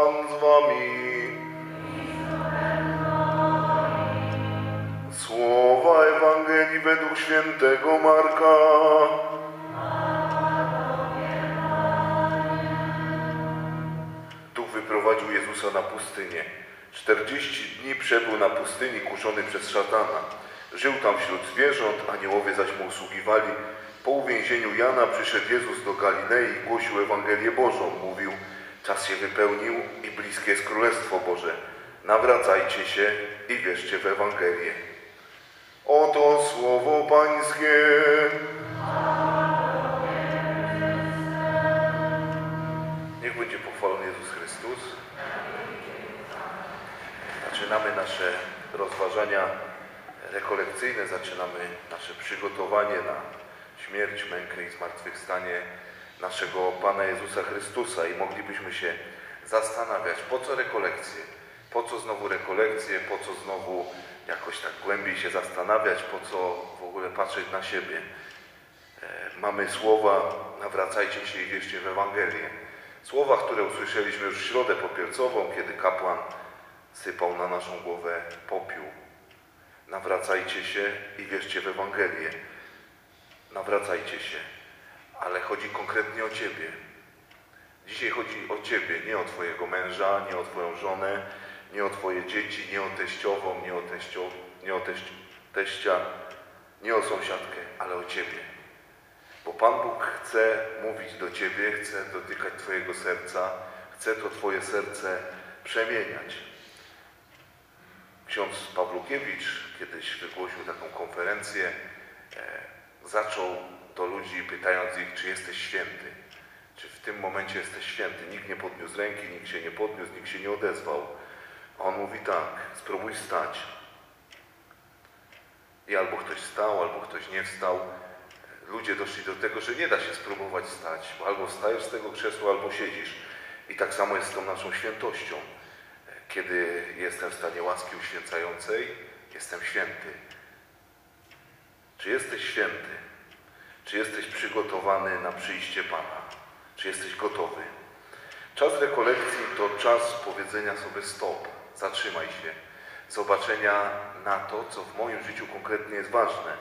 Pan z wami. Słowa Ewangelii według świętego Marka. Duch wyprowadził Jezusa na pustynię. 40 dni przebył na pustyni kuszony przez szatana. Żył tam wśród zwierząt, aniołowie zaś mu usługiwali. Po uwięzieniu Jana przyszedł Jezus do Galilei i głosił Ewangelię Bożą. Mówił, czas się wypełnił i bliskie jest Królestwo Boże. Nawracajcie się i wierzcie w Ewangelię. Oto słowo Pańskie. Niech będzie pochwalony Jezus Chrystus. Zaczynamy nasze rozważania rekolekcyjne, zaczynamy nasze przygotowanie na śmierć, mękę i zmartwychwstanie naszego Pana Jezusa Chrystusa i moglibyśmy się zastanawiać, po co rekolekcje, po co znowu rekolekcje, po co znowu jakoś tak głębiej się zastanawiać, po co w ogóle patrzeć na siebie. E, Mamy słowa, nawracajcie się i wierzcie w Ewangelię. Słowa, które usłyszeliśmy już w środę popielcową, kiedy kapłan sypał na naszą głowę popiół. Nawracajcie się i wierzcie w Ewangelię. Nawracajcie się, ale chodzi konkretnie o Ciebie. Dzisiaj chodzi o Ciebie, nie o Twojego męża, nie o Twoją żonę, nie o Twoje dzieci, nie o teściową, nie o, teścio, nie o teść, teścia, nie o sąsiadkę, ale o Ciebie. Bo Pan Bóg chce mówić do Ciebie, chce dotykać Twojego serca, chce to Twoje serce przemieniać. Ksiądz Pawlukiewicz kiedyś wygłosił taką konferencję, e, zaczął do ludzi pytając ich, czy jesteś święty, czy w tym momencie jesteś święty. Nikt nie podniósł ręki, nikt się nie podniósł, nikt się nie odezwał. A on mówi tak, spróbuj stać. I albo ktoś wstał, albo ktoś nie wstał. Ludzie doszli do tego, że nie da się spróbować stać, bo albo wstajesz z tego krzesła, albo siedzisz. I tak samo jest z tą naszą świętością. Kiedy jestem w stanie łaski uświęcającej, jestem święty. Czy jesteś święty? Czy jesteś przygotowany na przyjście Pana? Czy jesteś gotowy? Czas rekolekcji to czas powiedzenia sobie stop, zatrzymaj się, zobaczenia na to, co w moim życiu konkretnie jest ważne.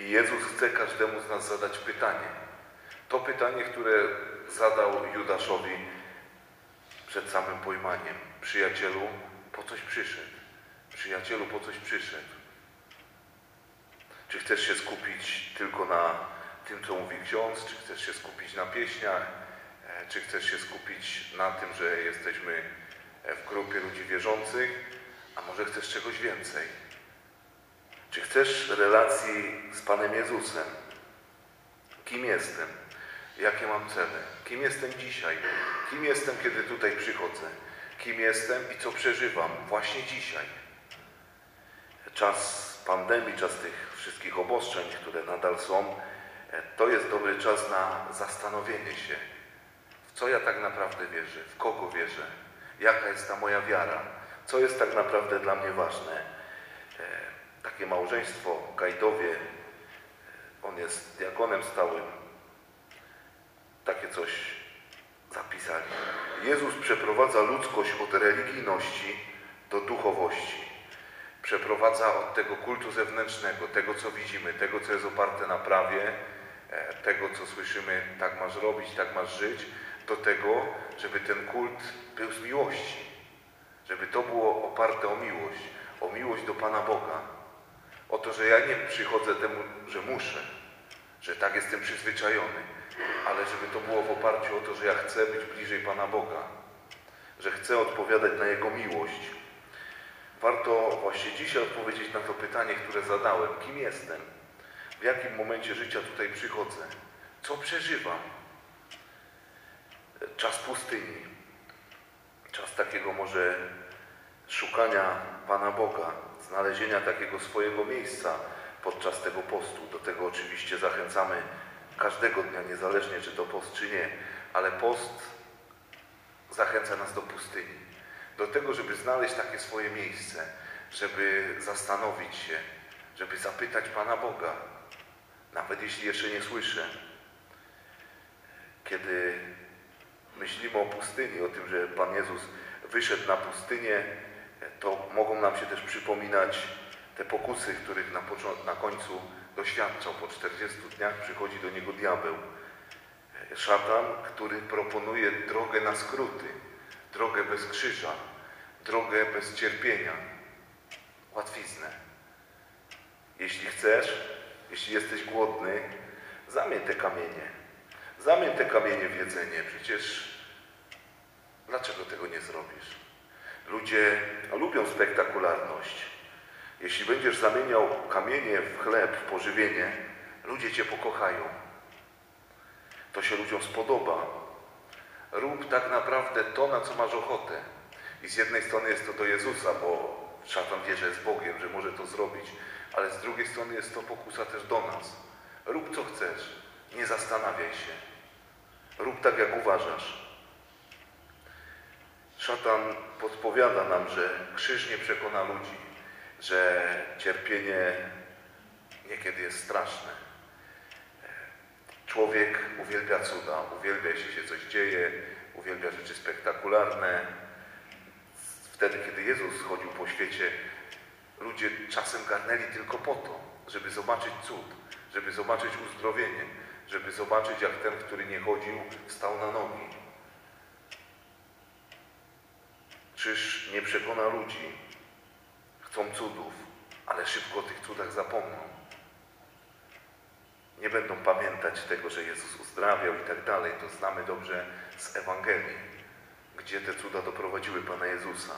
I Jezus chce każdemu z nas zadać pytanie. To pytanie, które zadał Judaszowi przed samym pojmaniem. Przyjacielu, po coś przyszedł? Przyjacielu, po coś przyszedł? Czy chcesz się skupić tylko na tym, co mówi ksiądz? Czy chcesz się skupić na pieśniach? E, Czy chcesz się skupić na tym, że jesteśmy e, w grupie ludzi wierzących? A może chcesz czegoś więcej? Czy chcesz relacji z Panem Jezusem? Kim jestem? Jakie mam cele? Kim jestem dzisiaj? Kim jestem, kiedy tutaj przychodzę? Kim jestem i co przeżywam właśnie dzisiaj? Czas pandemii, czas tych wszystkich obostrzeń, które nadal są, to jest dobry czas na zastanowienie się, w co ja tak naprawdę wierzę, w kogo wierzę, jaka jest ta moja wiara, co jest tak naprawdę dla mnie ważne. E, Takie małżeństwo Gajdowie, e, on jest diakonem stałym, takie coś zapisali. Jezus przeprowadza ludzkość od religijności do duchowości. Przeprowadza od tego kultu zewnętrznego, tego co widzimy, tego co jest oparte na prawie, e, tego co słyszymy, tak masz robić, tak masz żyć, do tego, żeby ten kult był z miłości. Żeby to było oparte o miłość, o miłość do Pana Boga. O to, że ja nie przychodzę temu, że muszę, że tak jestem przyzwyczajony, ale żeby to było w oparciu o to, że ja chcę być bliżej Pana Boga, że chcę odpowiadać na Jego miłość. Warto właśnie dzisiaj odpowiedzieć na to pytanie, które zadałem. Kim jestem? W jakim momencie życia tutaj przychodzę? Co przeżywam? Czas pustyni. Czas takiego może szukania Pana Boga, znalezienia takiego swojego miejsca podczas tego postu. Do tego oczywiście zachęcamy każdego dnia, niezależnie czy to post, czy nie, ale post zachęca nas do pustyni. Do tego, żeby znaleźć takie swoje miejsce, żeby zastanowić się, żeby zapytać Pana Boga, nawet jeśli jeszcze nie słyszę. Kiedy myślimy o pustyni, o tym, że Pan Jezus wyszedł na pustynię, to mogą nam się też przypominać te pokusy, których na, na końcu doświadczał. Po 40 dniach przychodzi do niego diabeł. Szatan, który proponuje drogę na skróty, drogę bez krzyża, drogę bez cierpienia, łatwiznę. Jeśli chcesz, jeśli jesteś głodny, zamień te kamienie. Zamień te kamienie w jedzenie. Przecież dlaczego tego nie zrobisz? Ludzie lubią spektakularność. Jeśli będziesz zamieniał kamienie w chleb, w pożywienie, ludzie Cię pokochają. To się ludziom spodoba. Rób tak naprawdę to, na co masz ochotę. I z jednej strony jest to do Jezusa, bo szatan wie, że jest Bogiem, że może to zrobić, ale z drugiej strony jest to pokusa też do nas. Rób co chcesz, nie zastanawiaj się. Rób tak, jak uważasz. Szatan podpowiada nam, że krzyż nie przekona ludzi, że cierpienie niekiedy jest straszne. Człowiek uwielbia cuda, uwielbia, jeśli się coś dzieje, uwielbia rzeczy spektakularne. Wtedy, kiedy Jezus chodził po świecie, ludzie czasem garnęli tylko po to, żeby zobaczyć cud, żeby zobaczyć uzdrowienie, żeby zobaczyć, jak ten, który nie chodził, stał na nogi. Czyż nie przekona ludzi? Chcą cudów, ale szybko o tych cudach zapomną. Nie będą pamiętać tego, że Jezus uzdrawiał i tak dalej. To znamy dobrze z Ewangelii, gdzie te cuda doprowadziły Pana Jezusa.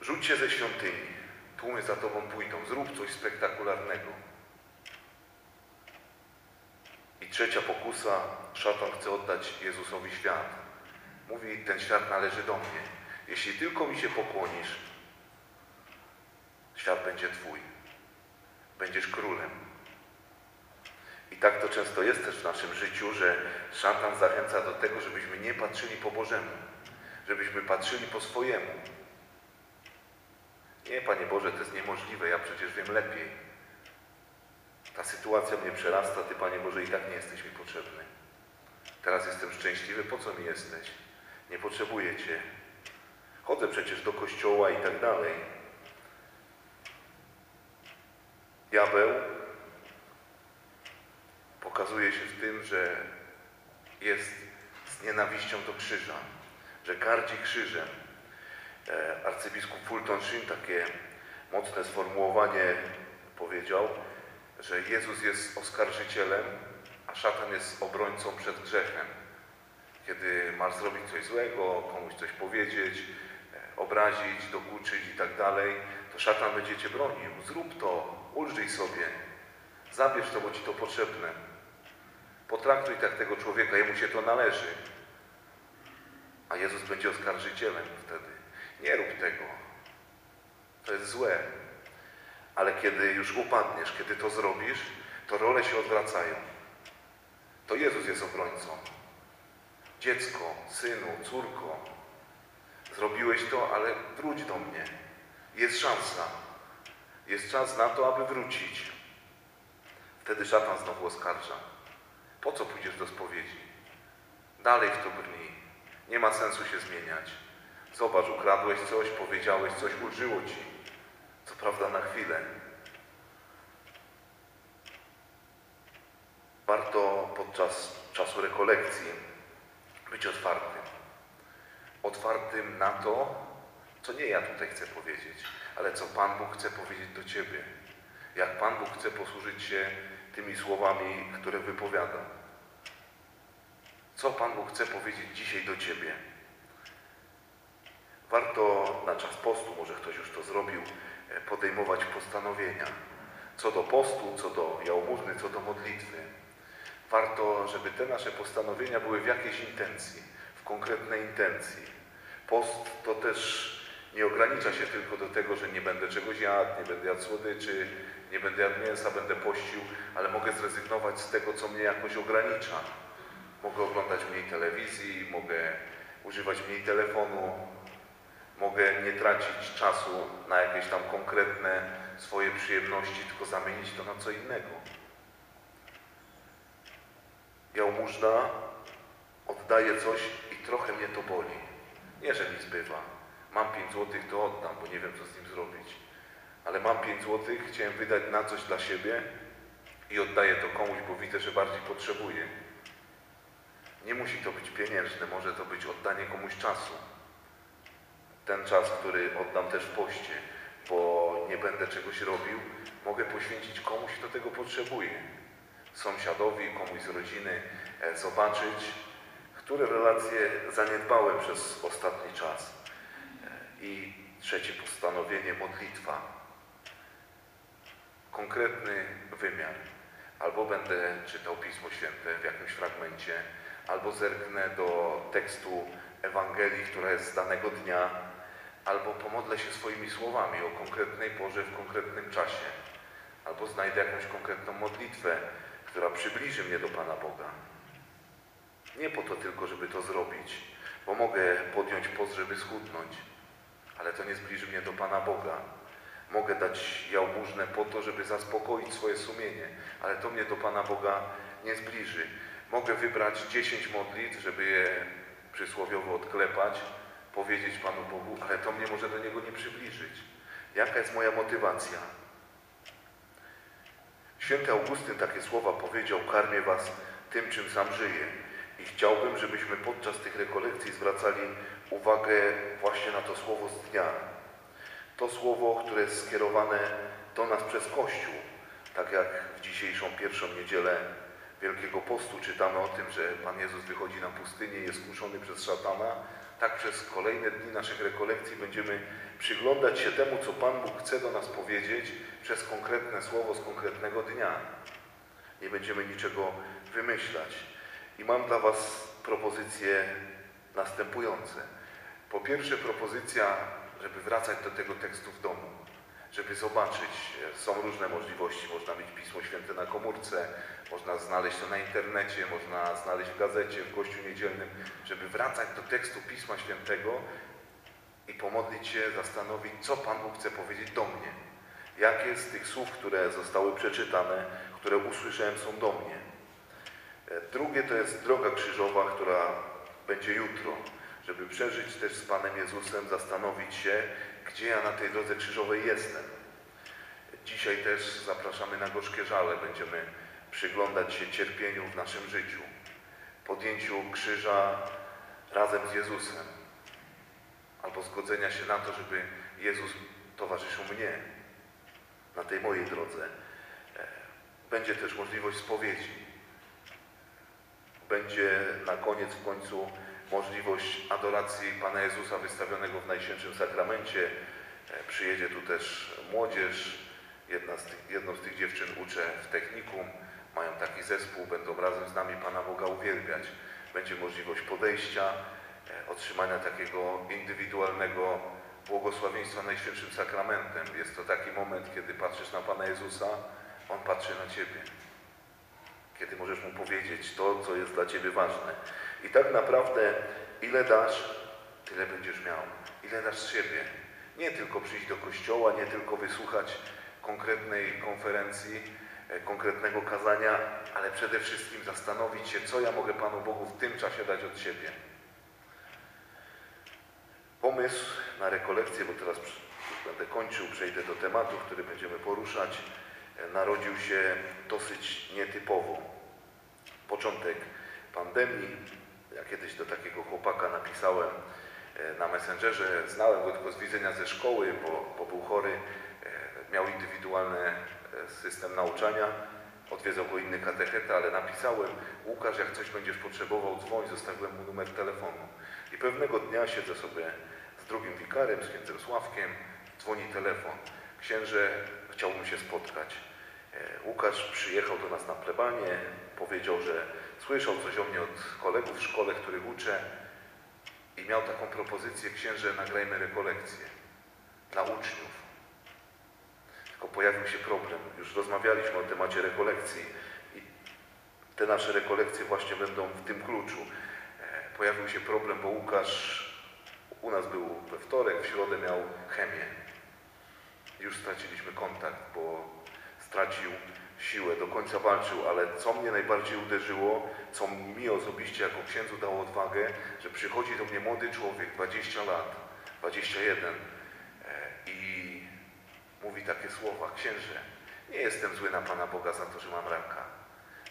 Rzuć się ze świątyni, tłumy za Tobą pójdą, zrób coś spektakularnego. I trzecia pokusa, szatan chce oddać Jezusowi świat. Mówi, ten świat należy do mnie. Jeśli tylko mi się pokłonisz, świat będzie Twój. Będziesz królem. I tak to często jest też w naszym życiu, że szatan zachęca do tego, żebyśmy nie patrzyli po Bożemu, żebyśmy patrzyli po swojemu. Nie, Panie Boże, to jest niemożliwe, ja przecież wiem lepiej. Ta sytuacja mnie przerasta, Ty, Panie Boże, i tak nie jesteś mi potrzebny. Teraz jestem szczęśliwy, po co mi jesteś? Nie potrzebuję Cię. Chodzę przecież do kościoła i tak dalej. Diabeł pokazuje się w tym, że jest z nienawiścią do krzyża, że gardzi krzyżem. E, arcybiskup Fulton Sheen takie mocne sformułowanie powiedział, że Jezus jest oskarżycielem, a szatan jest obrońcą przed grzechem. Kiedy masz zrobić coś złego, komuś coś powiedzieć, e, obrazić, dokuczyć i tak dalej, to szatan będzie cię bronił. Zrób to, ulżyj sobie, zabierz to, bo ci to potrzebne. Potraktuj tak tego człowieka, jemu się to należy. A Jezus będzie oskarżycielem wtedy. Nie rób tego. To jest złe. Ale kiedy już upadniesz, kiedy to zrobisz, to role się odwracają. To Jezus jest obrońcą. Dziecko, synu, córko, zrobiłeś to, ale wróć do mnie. Jest szansa. Jest czas na to, aby wrócić. Wtedy szatan znowu oskarża. Po co pójdziesz do spowiedzi? Dalej w to brnij. Nie ma sensu się zmieniać. Zobacz, ukradłeś coś, powiedziałeś coś, ulżyło ci. Co prawda na chwilę. Warto podczas czasu rekolekcji być otwartym. Otwartym na to, co nie ja tutaj chcę powiedzieć, ale co Pan Bóg chce powiedzieć do Ciebie. Jak Pan Bóg chce posłużyć się tymi słowami, które wypowiada. Co Pan Bóg chce powiedzieć dzisiaj do Ciebie? Warto na czas postu, może ktoś już to zrobił, e, podejmować postanowienia. Co do postu, co do jałmużny, co do modlitwy. Warto, żeby te nasze postanowienia były w jakiejś intencji, w konkretnej intencji. Post to też nie ogranicza się tylko do tego, że nie będę czegoś jadł, nie będę jadł słodyczy, nie będę jadł mięsa, będę pościł, ale mogę zrezygnować z tego, co mnie jakoś ogranicza. Mogę oglądać mniej telewizji, mogę używać mniej telefonu, mogę nie tracić czasu na jakieś tam konkretne swoje przyjemności, tylko zamienić to na co innego. Jałmużna oddaję coś i trochę mnie to boli. Nie, że mi zbywa. Mam 5 złotych, to oddam, bo nie wiem, co z nim zrobić. Ale mam 5 złotych, chciałem wydać na coś dla siebie i oddaję to komuś, bo widzę, że bardziej potrzebuje. Nie musi to być pieniężne, może to być oddanie komuś czasu. Ten czas, który oddam też w poście, bo nie będę czegoś robił, mogę poświęcić komuś, kto tego potrzebuje. Sąsiadowi, komuś z rodziny, e, zobaczyć, które relacje zaniedbałem przez ostatni czas. E, I trzecie postanowienie, modlitwa. Konkretny wymiar. Albo będę czytał Pismo Święte w jakimś fragmencie, albo zerknę do tekstu Ewangelii, która jest z danego dnia, albo pomodlę się swoimi słowami o konkretnej porze w konkretnym czasie, albo znajdę jakąś konkretną modlitwę, która przybliży mnie do Pana Boga. Nie po to tylko, żeby to zrobić, bo mogę podjąć post, żeby schudnąć, ale to nie zbliży mnie do Pana Boga. Mogę dać jałmużnę po to, żeby zaspokoić swoje sumienie, ale to mnie do Pana Boga nie zbliży. Mogę wybrać 10 modlitw, żeby je przysłowiowo odklepać, powiedzieć Panu Bogu, ale to mnie może do Niego nie przybliżyć. Jaka jest moja motywacja? Święty Augustyn takie słowa powiedział, karmię was tym, czym sam żyję. I chciałbym, żebyśmy podczas tych rekolekcji zwracali uwagę właśnie na to słowo z dnia. To słowo, które jest skierowane do nas przez Kościół. Tak jak w dzisiejszą pierwszą niedzielę Wielkiego Postu czytamy o tym, że Pan Jezus wychodzi na pustynię, jest kuszony przez szatana, tak przez kolejne dni naszych rekolekcji będziemy przyglądać się temu, co Pan Bóg chce do nas powiedzieć przez konkretne słowo z konkretnego dnia. Nie będziemy niczego wymyślać. I mam dla Was propozycje następujące. Po pierwsze, propozycja, żeby wracać do tego tekstu w domu, żeby zobaczyć. Są różne możliwości. Można mieć Pismo Święte na komórce, można znaleźć to na internecie, można znaleźć w gazecie, w Kościu Niedzielnym, żeby wracać do tekstu Pisma Świętego i pomodlić się, zastanowić, co Pan Bóg chce powiedzieć do mnie. Jakie z tych słów, które zostały przeczytane, które usłyszałem, są do mnie. Drugie to jest droga krzyżowa, która będzie jutro, żeby przeżyć też z Panem Jezusem, zastanowić się, gdzie ja na tej drodze krzyżowej jestem. Dzisiaj też zapraszamy na gorzkie żale. Będziemy przyglądać się cierpieniu w naszym życiu, podjęciu krzyża razem z Jezusem, albo zgodzenia się na to, żeby Jezus towarzyszył mnie na tej mojej drodze. Będzie też możliwość spowiedzi. Będzie na koniec, w końcu możliwość adoracji Pana Jezusa wystawionego w Najświętszym Sakramencie. Przyjedzie tu też młodzież. Jedna z tych, jedną z tych dziewczyn uczę w technikum. Mają taki zespół, będą razem z nami Pana Boga uwielbiać. Będzie możliwość podejścia, otrzymania takiego indywidualnego błogosławieństwa Najświętszym Sakramentem. Jest to taki moment, kiedy patrzysz na Pana Jezusa, On patrzy na Ciebie. Kiedy możesz Mu powiedzieć to, co jest dla Ciebie ważne. I tak naprawdę, ile dasz, tyle będziesz miał. Ile dasz z siebie. Nie tylko przyjść do kościoła, nie tylko wysłuchać konkretnej konferencji, konkretnego kazania, ale przede wszystkim zastanowić się, co ja mogę Panu Bogu w tym czasie dać od siebie. Pomysł na rekolekcję, bo teraz będę kończył, przejdę do tematu, który będziemy poruszać, narodził się dosyć nietypowo. Początek pandemii. Ja kiedyś do takiego chłopaka napisałem na Messengerze, znałem go tylko z widzenia ze szkoły, bo, bo był chory, miał indywidualny system nauczania, odwiedzał go inny katecheta, ale napisałem, Łukasz, jak coś będziesz potrzebował, dzwoń, zostawiłem mu numer telefonu. I pewnego dnia siedzę sobie z drugim wikarem, z księdzem Sławkiem, dzwoni telefon. Księże, chciałbym się spotkać. Łukasz przyjechał do nas na plebanie, powiedział, że słyszał coś o mnie od kolegów w szkole, których uczę i miał taką propozycję, księże, nagrajmy rekolekcję dla uczniów. Tylko pojawił się problem. Już rozmawialiśmy o temacie rekolekcji i te nasze rekolekcje właśnie będą w tym kluczu. Pojawił się problem, bo Łukasz u nas był we wtorek, w środę miał chemię. Już straciliśmy kontakt, bo stracił siłę, do końca walczył, ale co mnie najbardziej uderzyło, co mi osobiście jako księdzu dało odwagę, że przychodzi do mnie młody człowiek, 20 lat, 21 e, i mówi takie słowa, księże, nie jestem zły na Pana Boga za to, że mam raka.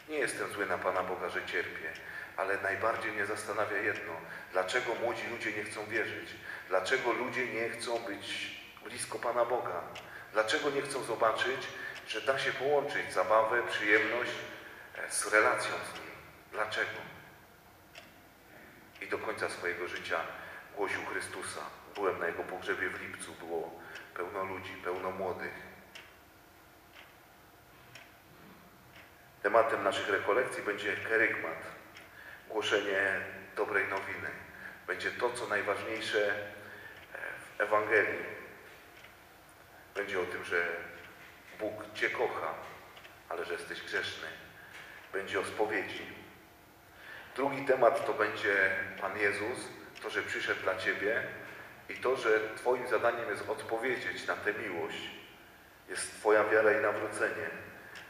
Nie jestem zły na Pana Boga, że cierpię, ale najbardziej mnie zastanawia jedno. Dlaczego młodzi ludzie nie chcą wierzyć? Dlaczego ludzie nie chcą być blisko Pana Boga? Dlaczego nie chcą zobaczyć, że da się połączyć zabawę, przyjemność e, z relacją z Nim? Dlaczego? I do końca swojego życia głosił Chrystusa. Byłem na Jego pogrzebie w lipcu, było pełno ludzi, pełno młodych. Tematem naszych rekolekcji będzie kerygmat, głoszenie dobrej nowiny. Będzie to, co najważniejsze e, w Ewangelii. Będzie o tym, że Bóg Cię kocha, ale że jesteś grzeszny. Będzie o spowiedzi. Drugi temat to będzie Pan Jezus, to, że przyszedł dla Ciebie i to, że Twoim zadaniem jest odpowiedzieć na tę miłość. Jest Twoja wiara i nawrócenie.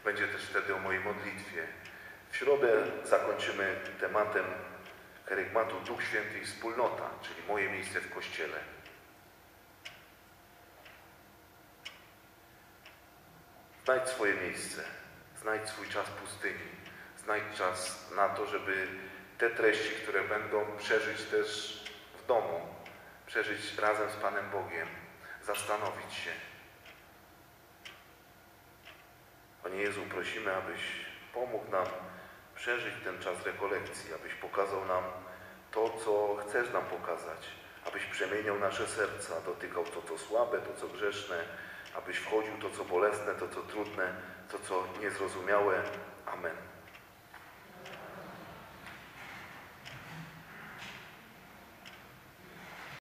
Będzie też wtedy o mojej modlitwie. W środę zakończymy tematem kerygmatu Duch Święty i wspólnota, czyli moje miejsce w Kościele. Znajdź swoje miejsce, znajdź swój czas pustyni, znajdź czas na to, żeby te treści, które będą przeżyć też w domu, przeżyć razem z Panem Bogiem, zastanowić się. Panie Jezu, prosimy, abyś pomógł nam przeżyć ten czas rekolekcji, abyś pokazał nam to, co chcesz nam pokazać, abyś przemieniał nasze serca, dotykał to, co słabe, to, co grzeszne, abyś wchodził to, co bolesne, to, co trudne, to, co niezrozumiałe. Amen.